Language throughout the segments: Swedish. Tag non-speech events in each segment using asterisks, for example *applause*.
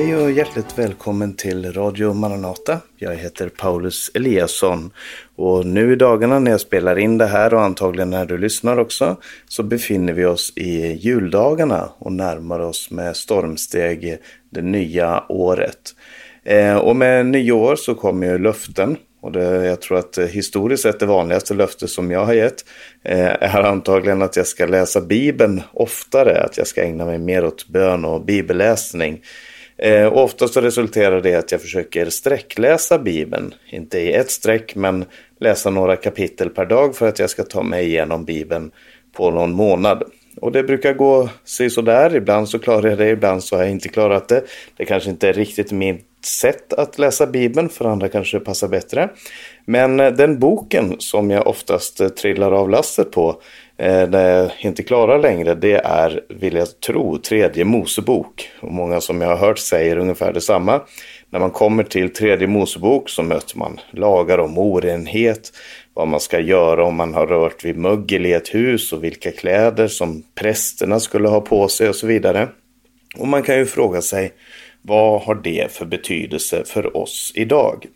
Hej och hjärtligt välkommen till Radio Maranata. Jag heter Paulus Eliasson och nu i dagarna när jag spelar in det här och antagligen när du lyssnar också så befinner vi oss i juldagarna och närmar oss med stormsteg det nya året. Eh, och med nyår så kommer ju löften och det, jag tror att eh, historiskt sett det vanligaste löftet som jag har gett eh, är antagligen att jag ska läsa Bibeln oftare, att jag ska ägna mig mer åt bön och bibelläsning. Eh, oftast så resulterar det i att jag försöker sträckläsa Bibeln. Inte i ett streck men läsa några kapitel per dag för att jag ska ta mig igenom Bibeln på någon månad. Och det brukar gå sig sådär. Ibland så klarar jag det, ibland så har jag inte klarat det. Det kanske inte är riktigt mitt sätt att läsa Bibeln, för andra kanske det passar bättre. Men eh, den boken som jag oftast eh, trillar av lasset på eh, när jag inte klarar längre det är, vill jag tro, tredje Mosebok. Och många som jag har hört säger ungefär detsamma. När man kommer till tredje Mosebok så möter man lagar om orenhet, vad man ska göra om man har rört vid mögel i ett hus och vilka kläder som prästerna skulle ha på sig och så vidare. Och man kan ju fråga sig, vad har det för betydelse för oss idag?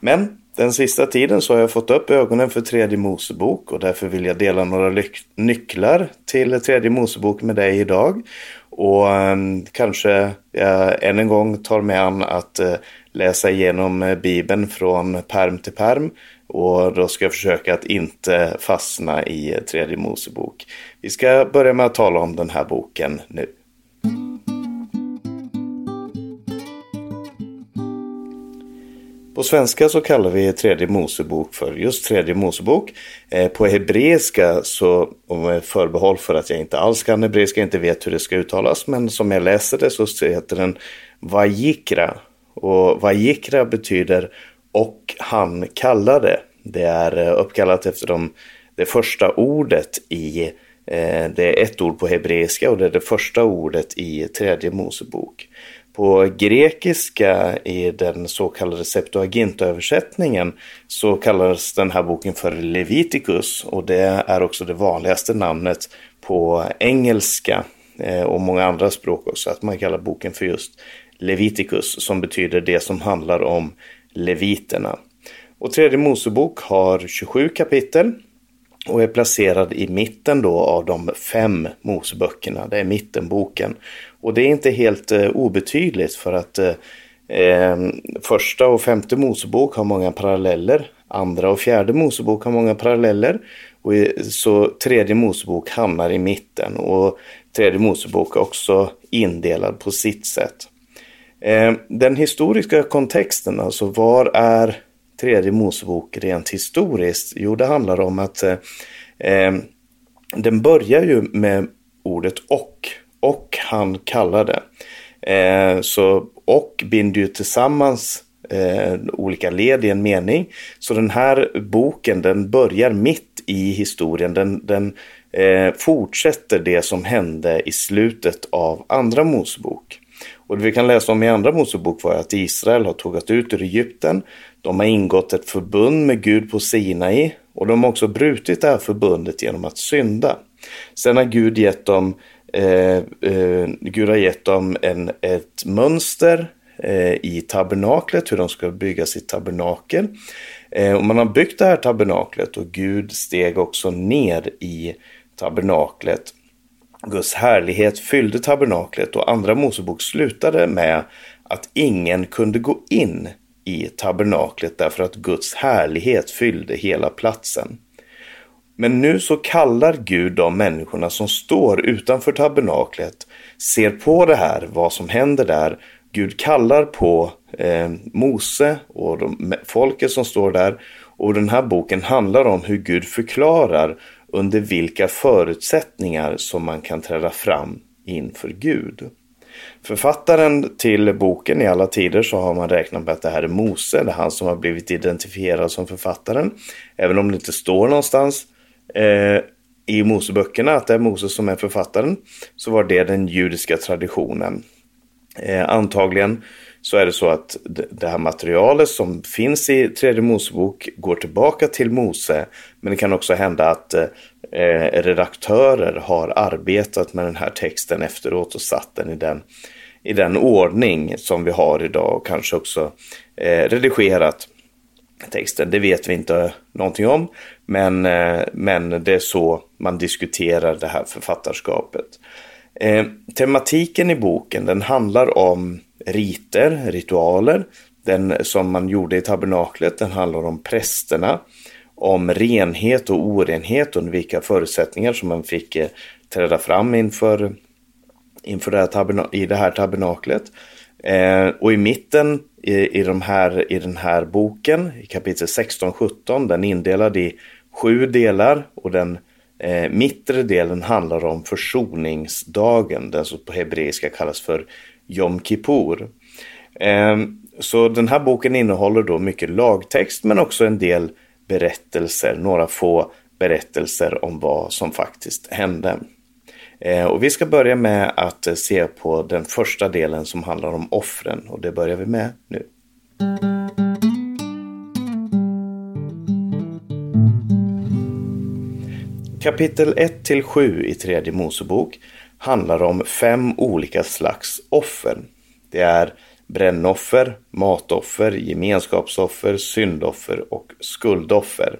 Men den sista tiden så har jag fått upp ögonen för tredje Mosebok och därför vill jag dela några nycklar till tredje Mosebok med dig idag. Och um, kanske jag än en gång tar mig an att uh, läsa igenom eh, Bibeln från perm till perm. Och då ska jag försöka att inte fastna i tredje Mosebok. Vi ska börja med att tala om den här boken nu. På svenska så kallar vi tredje Mosebok för just tredje Mosebok. Eh, på hebreiska så, och med förbehåll för att jag inte alls kan hebreiska, inte vet hur det ska uttalas, men som jag läser det så heter den Vajikra. Och Vajikra betyder och han kallade. Det är eh, uppkallat efter de, det första ordet i eh, det är ett ord på hebreiska och det är det första ordet i tredje Mosebok. På grekiska i den så kallade Septuaginta-översättningen så kallas den här boken för Leviticus och det är också det vanligaste namnet på engelska eh, och många andra språk också, att man kallar boken för just Leviticus som betyder det som handlar om leviterna. Och tredje Mosebok har 27 kapitel och är placerad i mitten då av de fem Moseböckerna. Det är mittenboken. Och det är inte helt eh, obetydligt för att eh, eh första och femte Mosebok har många paralleller. Andra och fjärde Mosebok har många paralleller. Och så tredje Mosebok hamnar i mitten och tredje Mosebok är också indelad på sitt sätt. Eh, den historiska kontexten, alltså var är tredje Mosebok rent historiskt? Jo, det handlar om att eh, eh den börjar ju med ordet och och han kallade. Eh, så och binder ju tillsammans eh, olika led i en mening. Så den här boken den börjar mitt i historien. Den, den eh, fortsätter det som hände i slutet av andra Mosebok. Och det vi kan läsa om i andra Mosebok var att Israel har tågat ut ur Egypten. De har ingått ett förbund med Gud på Sinai och de har också brutit det här förbundet genom att synda. Sen har Gud gett dem Eh, eh, Gud har gett dem en, ett mönster eh, i tabernaklet, hur de ska bygga sitt tabernakel. Eh, och man har byggt det här tabernaklet och Gud steg också ner i tabernaklet. Guds härlighet fyllde tabernaklet och andra Mosebok slutade med att ingen kunde gå in i tabernaklet därför att Guds härlighet fyllde hela platsen. Men nu så kallar Gud de människorna som står utanför tabernaklet, ser på det här, vad som händer där. Gud kallar på eh, Mose och de, folket som står där. Och den här boken handlar om hur Gud förklarar under vilka förutsättningar som man kan träda fram inför Gud. Författaren till boken i alla tider så har man räknat med att det här är Mose, det är han som har blivit identifierad som författaren. Även om det inte står någonstans eh, i Moseböckerna att det är Mose som är författaren så var det den judiska traditionen. Eh, antagligen så är det så att det här materialet som finns i tredje Mosebok går tillbaka till Mose. Men det kan också hända att eh, redaktörer har arbetat med den här texten efteråt och satt den i den, i den ordning som vi har idag och kanske också eh, redigerat texten. Det vet vi inte någonting om, men, eh, men det är så man diskuterar det här författarskapet. Eh, tematiken i boken den handlar om riter, ritualer, den som man gjorde i tabernaklet, den handlar om prästerna, om renhet och orenhet och vilka förutsättningar som man fick eh, träda fram inför, inför det här i det här tabernaklet. Eh, och i mitten i, i, de här, i den här boken, i kapitel 16-17, den är indelad i sju delar och den eh, mittre delen handlar om försoningsdagen, den som på hebreiska kallas för Jom Kippur. Eh, så den här boken innehåller då mycket lagtext men också en del berättelser, några få berättelser om vad som faktiskt hände. Eh, och vi ska börja med att eh, se på den första delen som handlar om offren och det börjar vi med nu. Kapitel 1 till 7 i tredje Mosebok handlar om fem olika slags offer. Det är brännoffer, matoffer, gemenskapsoffer, syndoffer och skuldoffer.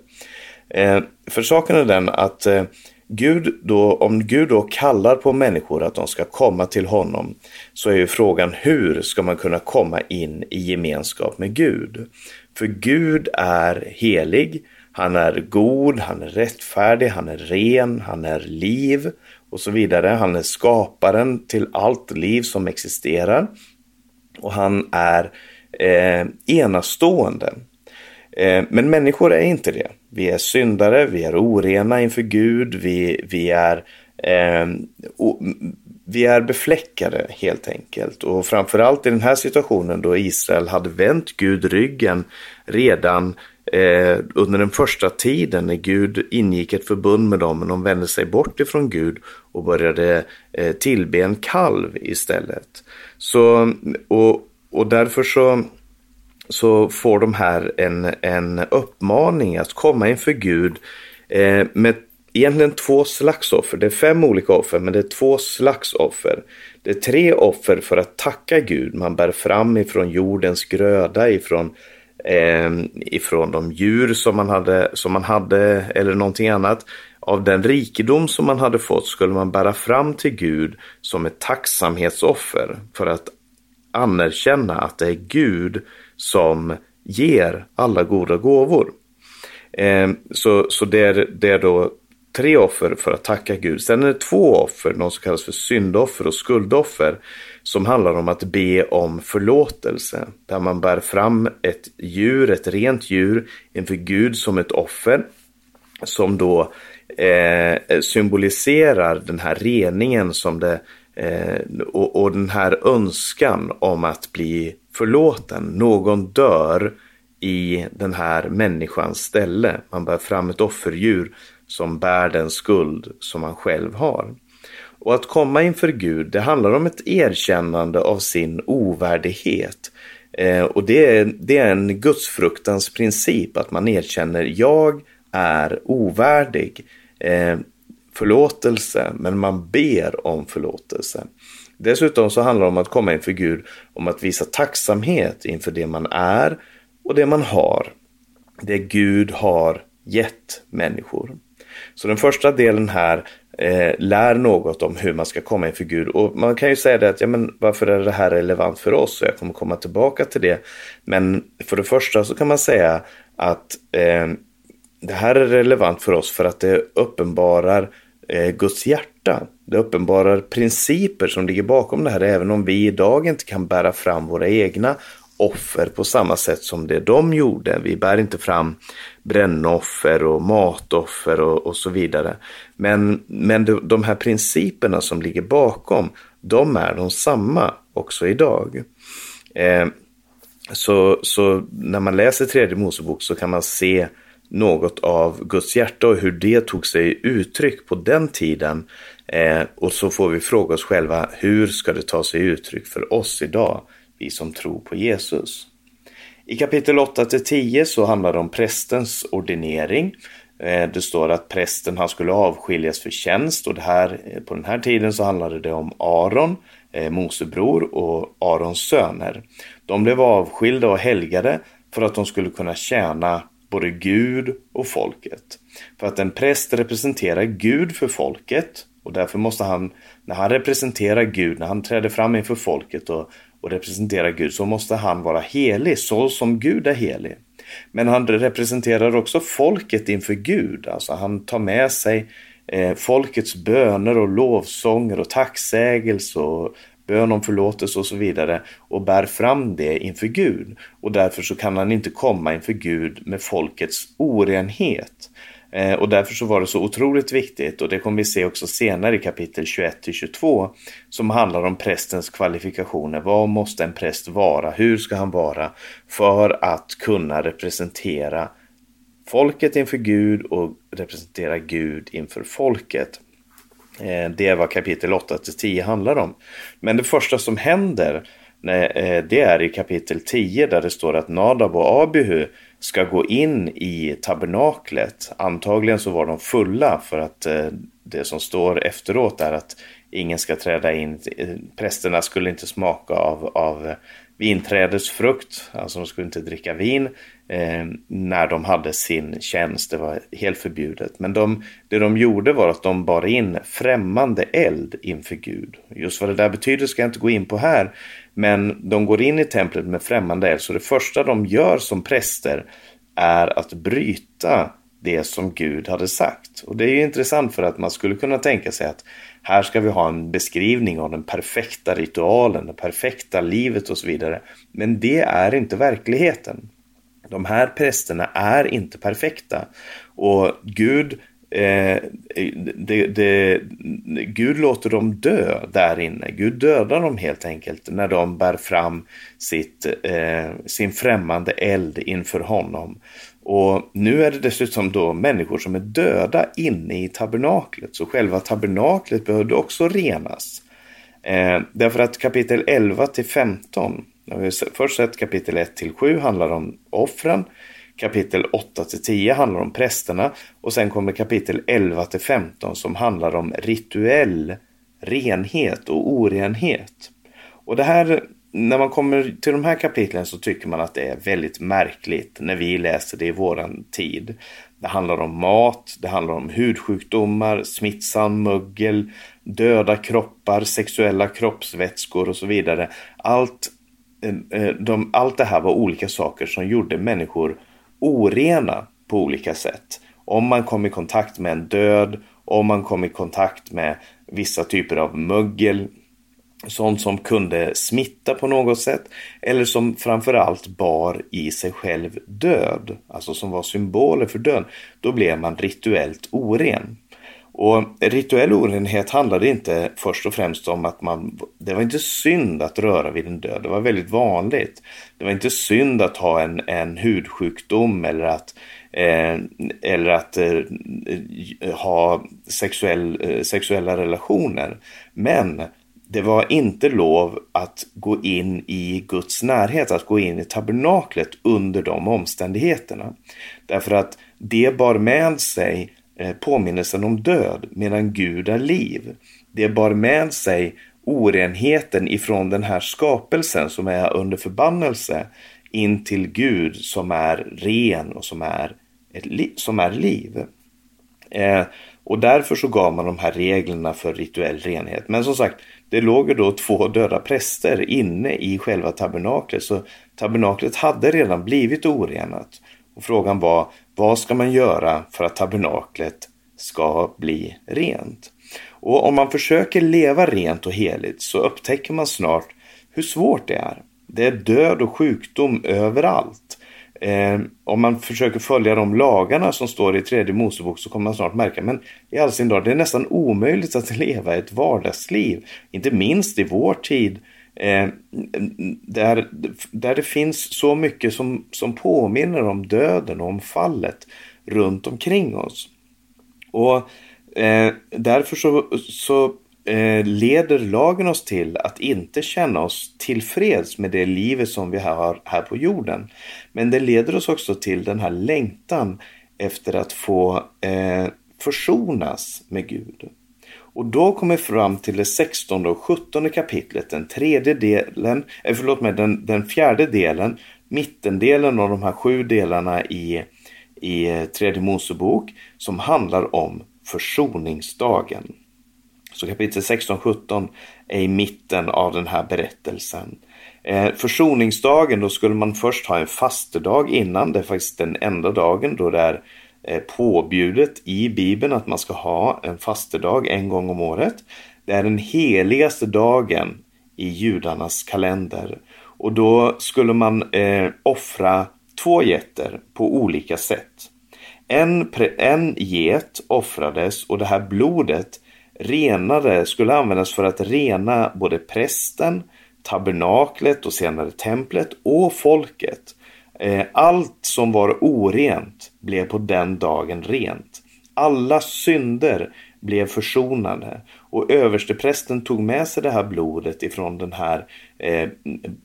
Eh, för saken är den att eh, Gud då, om Gud då kallar på människor att de ska komma till honom så är ju frågan hur ska man kunna komma in i gemenskap med Gud? För Gud är helig, han är god, han är rättfärdig, han är ren, han är liv och så vidare. Han är skaparen till allt liv som existerar och han är eh, enastående. Eh, men människor är inte det. Vi är syndare, vi är orena inför Gud, vi, vi, är, eh, o, vi är befläckade helt enkelt. Och framförallt i den här situationen då Israel hade vänt Gud ryggen redan eh, under den första tiden när Gud ingick ett förbund med dem, men de vände sig bort ifrån Gud och började eh, tillbe en kalv istället. Så, och, och därför så så får de här en, en uppmaning att komma inför Gud eh, med egentligen två slags offer. Det är fem olika offer, men det är två slags offer. Det är tre offer för att tacka Gud. Man bär fram ifrån jordens gröda, ifrån, eh, ifrån de djur som man, hade, som man hade eller någonting annat. Av den rikedom som man hade fått skulle man bära fram till Gud som ett tacksamhetsoffer för att anerkänna att det är Gud som ger alla goda gåvor. Eh, så så det, är, det är då tre offer för att tacka Gud. Sen är det två offer, något som kallas för syndoffer och skuldoffer, som handlar om att be om förlåtelse. Där man bär fram ett djur, ett rent djur, inför Gud som ett offer. Som då eh, symboliserar den här reningen som det Eh, och, och, den här önskan om att bli förlåten. Någon dör i den här människans ställe. Man bär fram ett offerdjur som bär den skuld som man själv har. Och att komma inför Gud, det handlar om ett erkännande av sin ovärdighet. Eh, och det är, det är en gudsfruktans princip, att man erkänner jag är ovärdig. Eh, förlåtelse, men man ber om förlåtelse. Dessutom så handlar det om att komma inför Gud, om att visa tacksamhet inför det man är och det man har. Det Gud har gett människor. Så den första delen här eh, lär något om hur man ska komma inför Gud. Och man kan ju säga det att, ja men varför är det här relevant för oss? Och jag kommer komma tillbaka till det. Men för det första så kan man säga att eh, det här är relevant för oss för att det uppenbarar eh, Guds hjärta. Det uppenbarar principer som ligger bakom det här, även om vi idag inte kan bära fram våra egna offer på samma sätt som det de gjorde. Vi bär inte fram brännoffer och matoffer och, och så vidare. Men, men de, de här principerna som ligger bakom, de är de samma också idag. Eh, så, så när man läser tredje Mosebok så kan man se något av Guds hjärta och hur det tog sig uttryck på den tiden. Eh, och så får vi fråga oss själva, hur ska det ta sig uttryck för oss idag, vi som tror på Jesus? I kapitel 8-10 så handlar det om prästens ordinering. Eh, det står att prästen han skulle avskiljas för tjänst och det här, eh, på den här tiden så handlade det om Aron, eh, Mosebror och Arons söner. De blev avskilda och helgade för att de skulle kunna tjäna både Gud och folket. För att en präst representerar Gud för folket och därför måste han, när han representerar Gud, när han träder fram inför folket och, och representerar Gud, så måste han vara helig, så som Gud är helig. Men han representerar också folket inför Gud, alltså han tar med sig eh, folkets böner och lovsånger och tacksägelse och bön om förlåtelse och så vidare och bär fram det inför Gud. Och därför så kan han inte komma inför Gud med folkets orenhet. Eh, och därför så var det så otroligt viktigt och det kommer vi se också senare i kapitel 21 till 22 som handlar om prästens kvalifikationer. Vad måste en präst vara? Hur ska han vara för att kunna representera folket inför Gud och representera Gud inför folket? Eh, det är vad kapitel 8 till 10 handlar om. Men det första som händer eh, det är i kapitel 10 där det står att Nadab och Abihu ska gå in i tabernaklet. Antagligen så var de fulla för att eh, det som står efteråt är att ingen ska träda in. Prästerna skulle inte smaka av, av vinträdesfrukt, alltså de skulle inte dricka vin eh, när de hade sin tjänst. Det var helt förbjudet. Men de, det de gjorde var att de bar in främmande eld inför Gud. Just vad det där betyder ska jag inte gå in på här. Men de går in i templet med främmande eld. Så det första de gör som präster är att bryta det som Gud hade sagt. Och det är ju intressant för att man skulle kunna tänka sig att här ska vi ha en beskrivning av den perfekta ritualen, det perfekta livet och så vidare. Men det är inte verkligheten. De här prästerna är inte perfekta. Och Gud, eh, det, det, Gud låter dem dö där inne. Gud dödar dem helt enkelt när de bär fram sitt, eh, sin främmande eld inför honom. Och nu är det dessutom då människor som är döda inne i tabernaklet. Så själva tabernaklet behövde också renas. Eh, därför att kapitel 11 till 15 Först sett kapitel 1 till 7 handlar om offren. Kapitel 8 till 10 handlar om prästerna. Och sen kommer kapitel 11 till 15 som handlar om rituell renhet och orenhet. Och det här, när man kommer till de här kapitlen så tycker man att det är väldigt märkligt när vi läser det i våran tid. Det handlar om mat, det handlar om hudsjukdomar, smittsam mögel, döda kroppar, sexuella kroppsvätskor och så vidare. Allt eh, eh, de, allt det här var olika saker som gjorde människor orena på olika sätt. Om man kom i kontakt med en död, om man kom i kontakt med vissa typer av mögel, sånt som kunde smitta på något sätt eller som framförallt bar i sig själv död, alltså som var symboler för död, då blev man rituellt oren. Och rituell orenhet handlade inte först och främst om att man, det var inte synd att röra vid en död, det var väldigt vanligt. Det var inte synd att ha en, en hudsjukdom eller att, eh, eller att eh, ha sexuell, eh, sexuella relationer. Men det var inte lov att gå in i Guds närhet, att gå in i tabernaklet under de omständigheterna. Därför att det bar med sig eh, påminnelsen om död medan Gud är liv. Det bar med sig orenheten ifrån den här skapelsen som är under förbannelse in till Gud som är ren och som är, ett, som är liv. Eh, och därför så gav man de här reglerna för rituell renhet. Men som sagt, det låg ju då två döda präster inne i själva tabernaklet. Så tabernaklet hade redan blivit orenat. Och frågan var, vad ska man göra för att tabernaklet ska bli rent? Och om man försöker leva rent och heligt så upptäcker man snart hur svårt det är. Det är död och sjukdom överallt. Eh, om man försöker följa de lagarna som står i tredje Mosebok så kommer man snart märka men i all sin dag, det är nästan omöjligt att *laughs* leva ett vardagsliv. Inte minst i vår tid Eh, där, där det finns så mycket som, som påminner om döden och om fallet runt omkring oss. Och eh, därför så, så Eh, leder lagen oss till att inte känna oss tillfreds med det livet som vi har här på jorden. Men det leder oss också till den här längtan efter att få eh, försonas med Gud. Och då kommer vi fram till det 16 och 17 kapitlet, den tredje delen, eh, förlåt mig, den, den fjärde delen, mittendelen av de här sju delarna i, i eh, tredje Mosebok som handlar om försoningsdagen. Så kapitel 16-17 är i mitten av den här berättelsen. Eh, försoningsdagen, då skulle man först ha en fastedag innan. Det är faktiskt den enda dagen då det är eh, påbjudet i Bibeln att man ska ha en fastedag en gång om året. Det är den heligaste dagen i judarnas kalender. Och då skulle man eh, offra två getter på olika sätt. En, en get offrades och det här blodet renare skulle användas för att rena både prästen, tabernaklet och senare templet och folket. Eh, allt som var orent blev på den dagen rent. Alla synder blev försonade och översteprästen tog med sig det här blodet ifrån den här eh,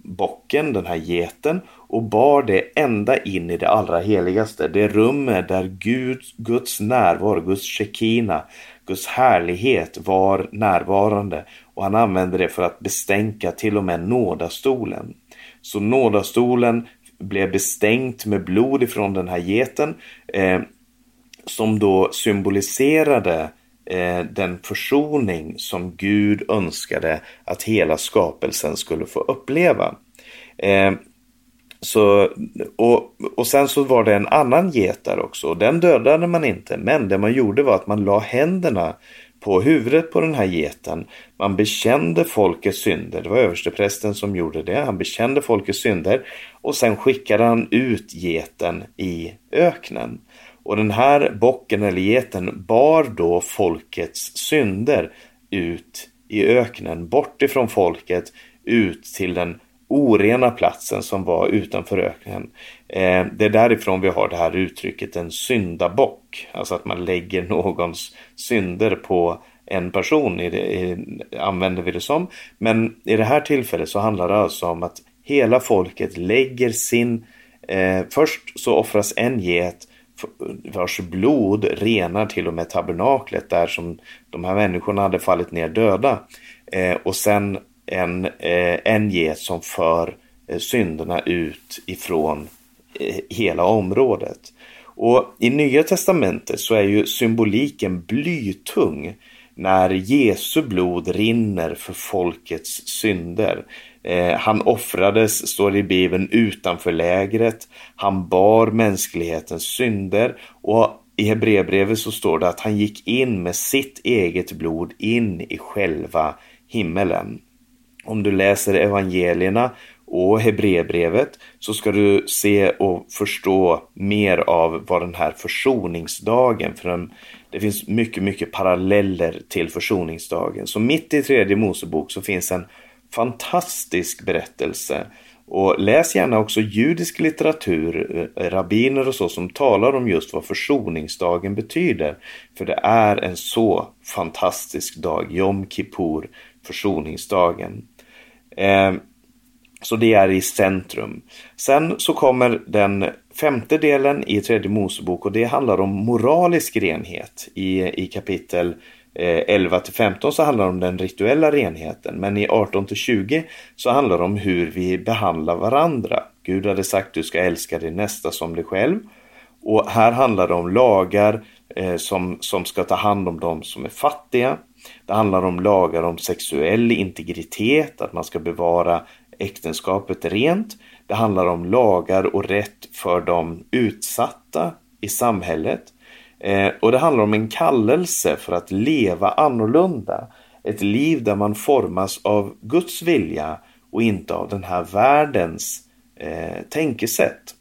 bocken, den här geten och bar det ända in i det allra heligaste. Det rummet där Gud, Guds närvaro, Guds shekina, Guds härlighet var närvarande och han använde det för att bestänka till och med nådastolen. Så nådastolen blev bestänkt med blod ifrån den här geten eh, som då symboliserade eh, den försoning som Gud önskade att hela skapelsen skulle få uppleva. Eh, så, och, och sen så var det en annan get där också. Den dödade man inte. Men det man gjorde var att man la händerna på huvudet på den här geten. Man bekände folkets synder. Det var översteprästen som gjorde det. Han bekände folkets synder. Och sen skickade han ut geten i öknen. Och den här bocken eller geten bar då folkets synder ut i öknen. Bort ifrån folket ut till den orena platsen som var utanför öknen. Eh, det är därifrån vi har det här uttrycket en syndabock. Alltså att man lägger någons synder på en person, i det, i, använder vi det som. Men i det här tillfället så handlar det alltså om att hela folket lägger sin... Eh, först så offras en get vars blod renar till och med tabernaklet där som de här människorna hade fallit ner döda. Eh, och sen en, eh, en get som för eh, synderna ut ifrån eh, hela området. Och i Nya Testamentet så är ju symboliken blytung när Jesu blod rinner för folkets synder. Eh, han offrades, står det i Bibeln, utanför lägret. Han bar mänsklighetens synder och i Hebreerbrevet så står det att han gick in med sitt eget blod in i själva himmelen om du läser evangelierna och Hebreerbrevet så ska du se och förstå mer av vad den här försoningsdagen, för det finns mycket, mycket paralleller till försoningsdagen. Så mitt i tredje Mosebok så finns en fantastisk berättelse och läs gärna också judisk litteratur, eh, rabbiner och så som talar om just vad försoningsdagen betyder. För det är en så fantastisk dag, Jom Kippur, försoningsdagen. Eh, så det är i centrum. Sen så kommer den femte delen i tredje Mosebok och det handlar om moralisk renhet. I, i kapitel eh, 11 till 15 så handlar det om den rituella renheten. Men i 18 till 20 så handlar det om hur vi behandlar varandra. Gud hade sagt du ska älska din nästa som dig själv. Och här handlar det om lagar eh, som, som ska ta hand om de som är fattiga. Det handlar om lagar om sexuell integritet, att man ska bevara äktenskapet rent. Det handlar om lagar och rätt för de utsatta i samhället. Eh, och det handlar om en kallelse för att leva annorlunda. Ett liv där man formas av Guds vilja och inte av den här världens eh, tänkesätt.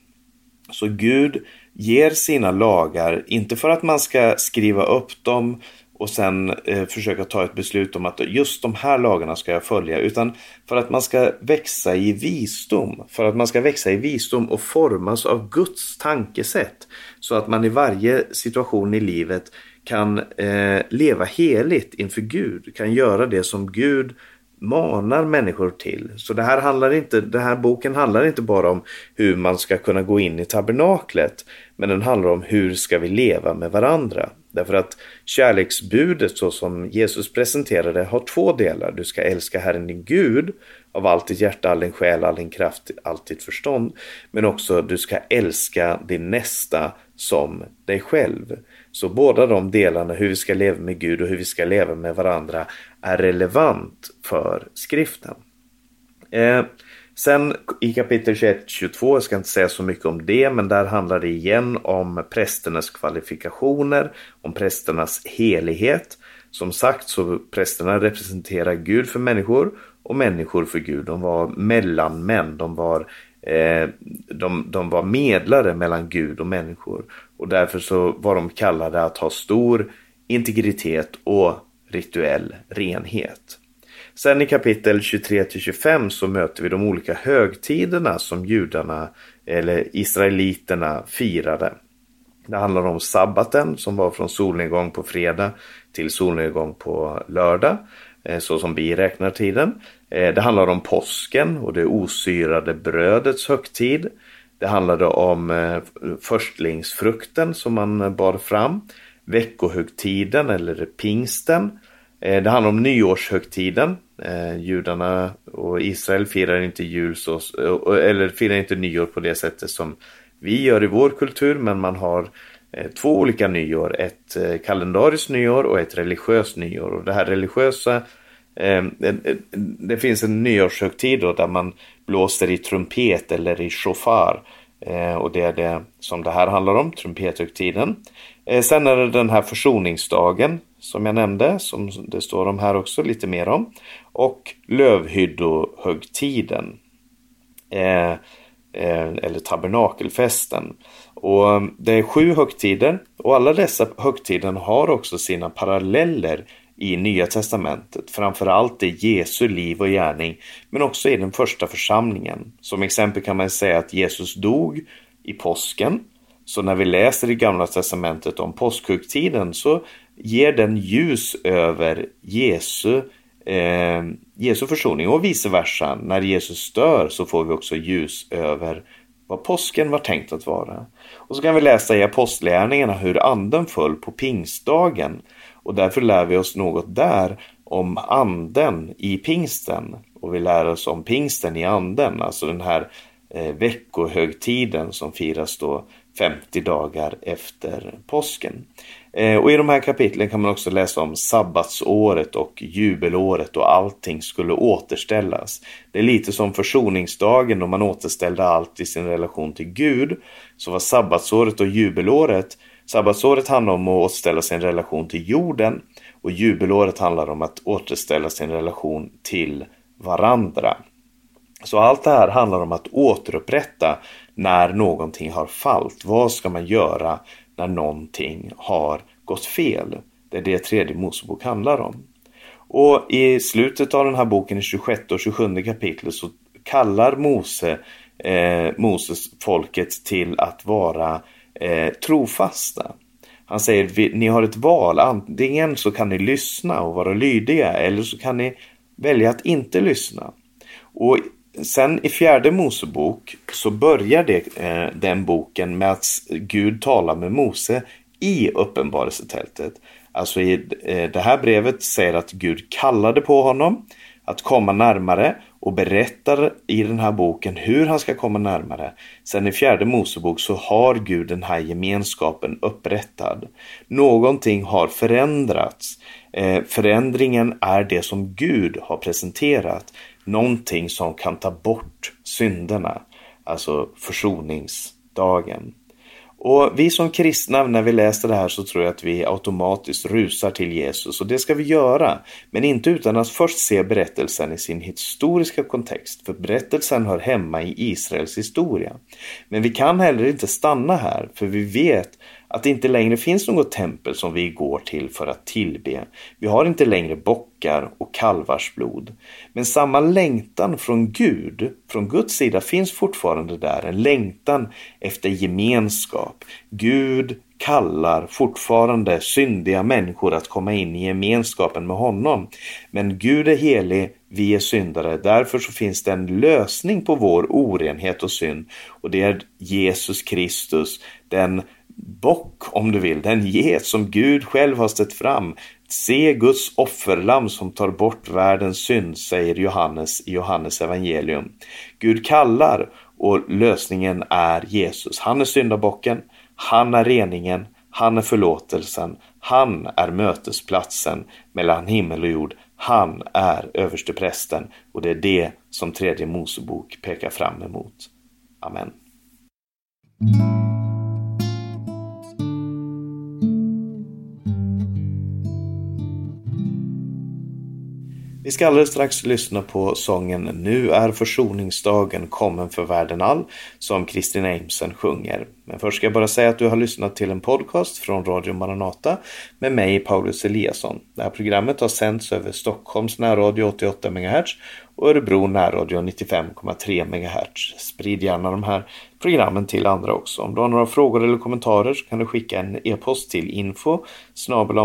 Så Gud ger sina lagar, inte för att man ska skriva upp dem och sen eh, försöka ta ett beslut om att just de här lagarna ska jag följa. Utan för att man ska växa i visdom. För att man ska växa i visdom och formas av Guds tankesätt. Så att man i varje situation i livet kan eh, leva heligt inför Gud. Kan göra det som Gud manar människor till. Så det här, handlar inte, den här boken handlar inte bara om hur man ska kunna gå in i tabernaklet. Men den handlar om hur ska vi leva med varandra. Därför att kärleksbudet så som Jesus presenterade har två delar. Du ska älska Herren din Gud av allt ditt hjärta, all din själ, all din kraft, allt ditt förstånd. Men också du ska älska din nästa som dig själv. Så båda de delarna, hur vi ska leva med Gud och hur vi ska leva med varandra, är relevant för skriften. Eh, sen i kapitel 21-22, jag ska inte säga så mycket om det, men där handlar det igen om prästernas kvalifikationer, om prästernas helighet. Som sagt så prästerna representerar Gud för människor och människor för Gud. De var mellanmän, de var, eh, de, de var medlare mellan Gud och människor. Och därför så var de kallade att ha stor integritet och rituell renhet. Sen i kapitel 23 25 så möter vi de olika högtiderna som judarna eller israeliterna firade. Det handlar om sabbaten som var från solnedgång på fredag till solnedgång på lördag. Eh, så som vi räknar tiden. Eh, det handlar om påsken och det osyrade brödets högtid. Det handlade om eh, förstlingsfrukten som man bar fram. Veckohögtiden eller pingsten. Eh, det handlar om nyårshögtiden. Eh, judarna och Israel firar inte jul så, eh, eller firar inte nyår på det sättet som vi gör i vår kultur men man har två olika nyår. Ett kalendariskt nyår och ett religiöst nyår. Och det här religiösa det finns en nyårshögtid då där man blåser i trumpet eller i shofar. Och det är det som det här handlar om, trumpethögtiden. Sen är det den här försoningsdagen som jag nämnde, som det står om här också lite mer om. Och lövhyddohögtiden. Eh, eh, eller tabernakelfesten. Och det är sju högtider och alla dessa högtider har också sina paralleller i Nya Testamentet, framförallt i Jesu liv och gärning, men också i den första församlingen. Som exempel kan man säga att Jesus dog i påsken. Så när vi läser i Gamla Testamentet om påskhögtiden så ger den ljus över Jesu, eh, Jesu försoning och vice versa. När Jesus dör så får vi också ljus över vad påsken var tänkt att vara. Och så kan vi läsa i Apostlagärningarna hur anden föll på pingstdagen och därför lär vi oss något där om anden i pingsten. Och vi lär oss om pingsten i anden, alltså den här eh, veckohögtiden som firas då 50 dagar efter påsken. Eh, och i de här kapitlen kan man också läsa om sabbatsåret och jubelåret och allting skulle återställas. Det är lite som försoningsdagen då man återställde allt i sin relation till Gud. Så var sabbatsåret och jubelåret Sabbatsåret handlar om att återställa sin relation till jorden och jubelåret handlar om att återställa sin relation till varandra. Så allt det här handlar om att återupprätta när någonting har fallit. Vad ska man göra när någonting har gått fel? Det är det tredje Mosebok handlar om. Och i slutet av den här boken, i 26 och 27 kapitlet, så kallar Mose eh, Moses folket till att vara eh, trofasta. Han säger ni har ett val, antingen så kan ni lyssna och vara lydiga eller så kan ni välja att inte lyssna. Och sen i fjärde Mosebok så börjar det, eh, den boken med att Gud talar med Mose i uppenbarelsetältet. Alltså i eh, det här brevet säger att Gud kallade på honom att komma närmare och berättar i den här boken hur han ska komma närmare. Sen i fjärde Mosebok så har Gud den här gemenskapen upprättad. Någonting har förändrats. Eh, förändringen är det som Gud har presenterat. Någonting som kan ta bort synderna. Alltså försoningsdagen. Och vi som kristna, när vi läser det här så tror jag att vi automatiskt rusar till Jesus och det ska vi göra. Men inte utan att först se berättelsen i sin historiska kontext, för berättelsen hör hemma i Israels historia. Men vi kan heller inte stanna här, för vi vet att det inte längre finns något tempel som vi går till för att tillbe. Vi har inte längre bockar och kalvars blod. Men samma längtan från Gud, från Guds sida, finns fortfarande där. En längtan efter gemenskap. Gud kallar fortfarande syndiga människor att komma in i gemenskapen med honom. Men Gud är helig, vi är syndare. Därför så finns det en lösning på vår orenhet och synd och det är Jesus Kristus, den bock om du vill, den get som Gud själv har ställt fram. Se Guds offerlamm som tar bort världens synd, säger Johannes i Johannes evangelium. Gud kallar och lösningen är Jesus. Han är syndabocken, han är reningen, han är förlåtelsen, han är mötesplatsen mellan himmel och jord. Han är översteprästen och det är det som tredje Mosebok pekar fram emot. Amen. Vi ska alldeles strax lyssna på sången Nu är försoningsdagen kommen för världen all som Kristina Eimsen sjunger. Men först ska jag bara säga att du har lyssnat till en podcast från Radio Maranata med mig Paulus Eliasson. Det här programmet har sänds över Stockholms närradio 88 MHz och Örebro närradio 95,3 MHz. Sprid gärna de här programmen till andra också. Om du har några frågor eller kommentarer så kan du skicka en e-post till info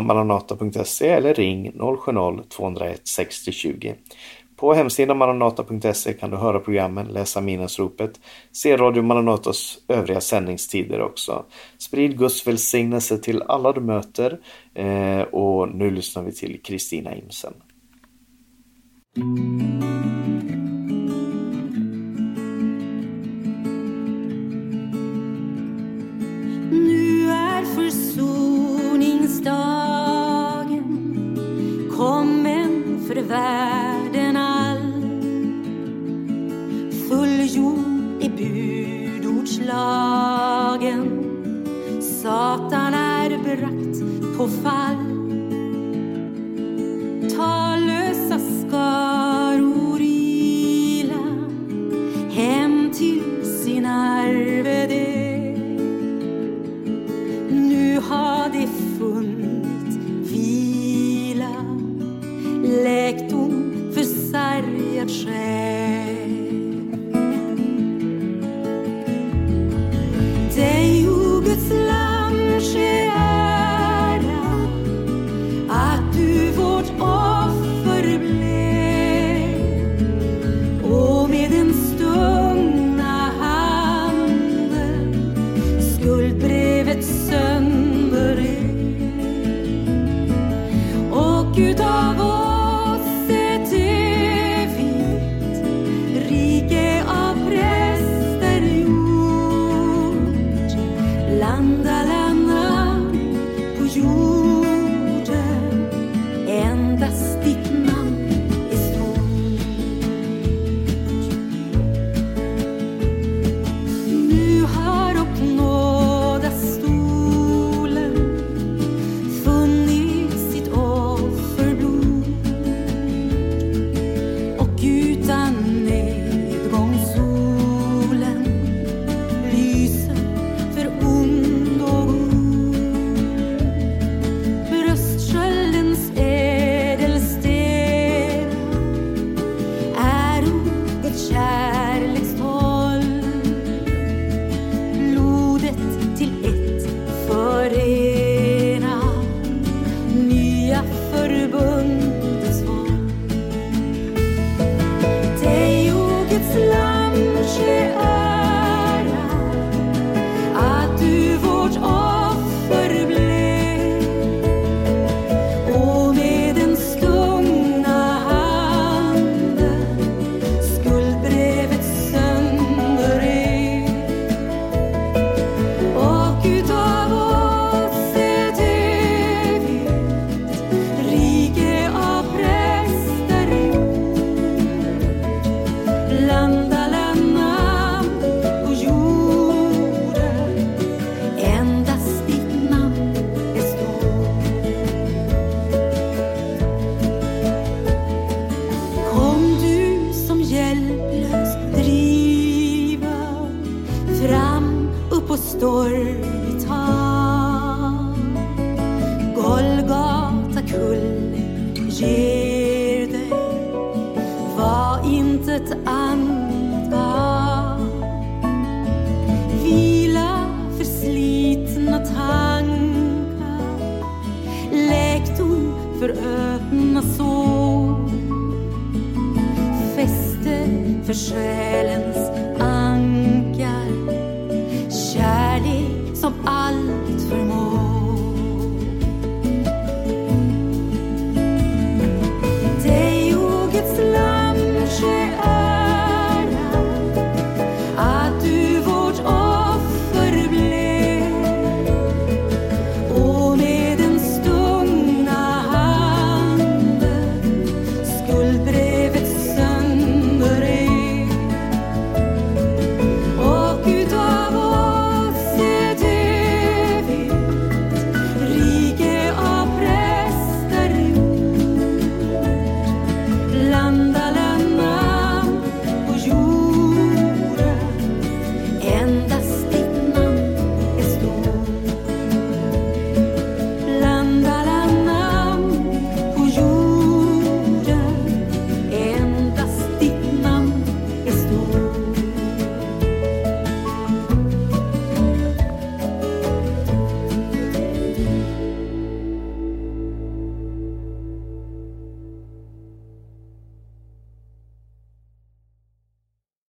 maranata.se eller ring 070-201 60 20. På hemsidan maranata.se kan du höra programmen, läsa minnesropet, se Radio Maranatas övriga sändningstider också. Sprid Guds välsignelse till alla du möter eh, och nu lyssnar vi till Kristina Imsen.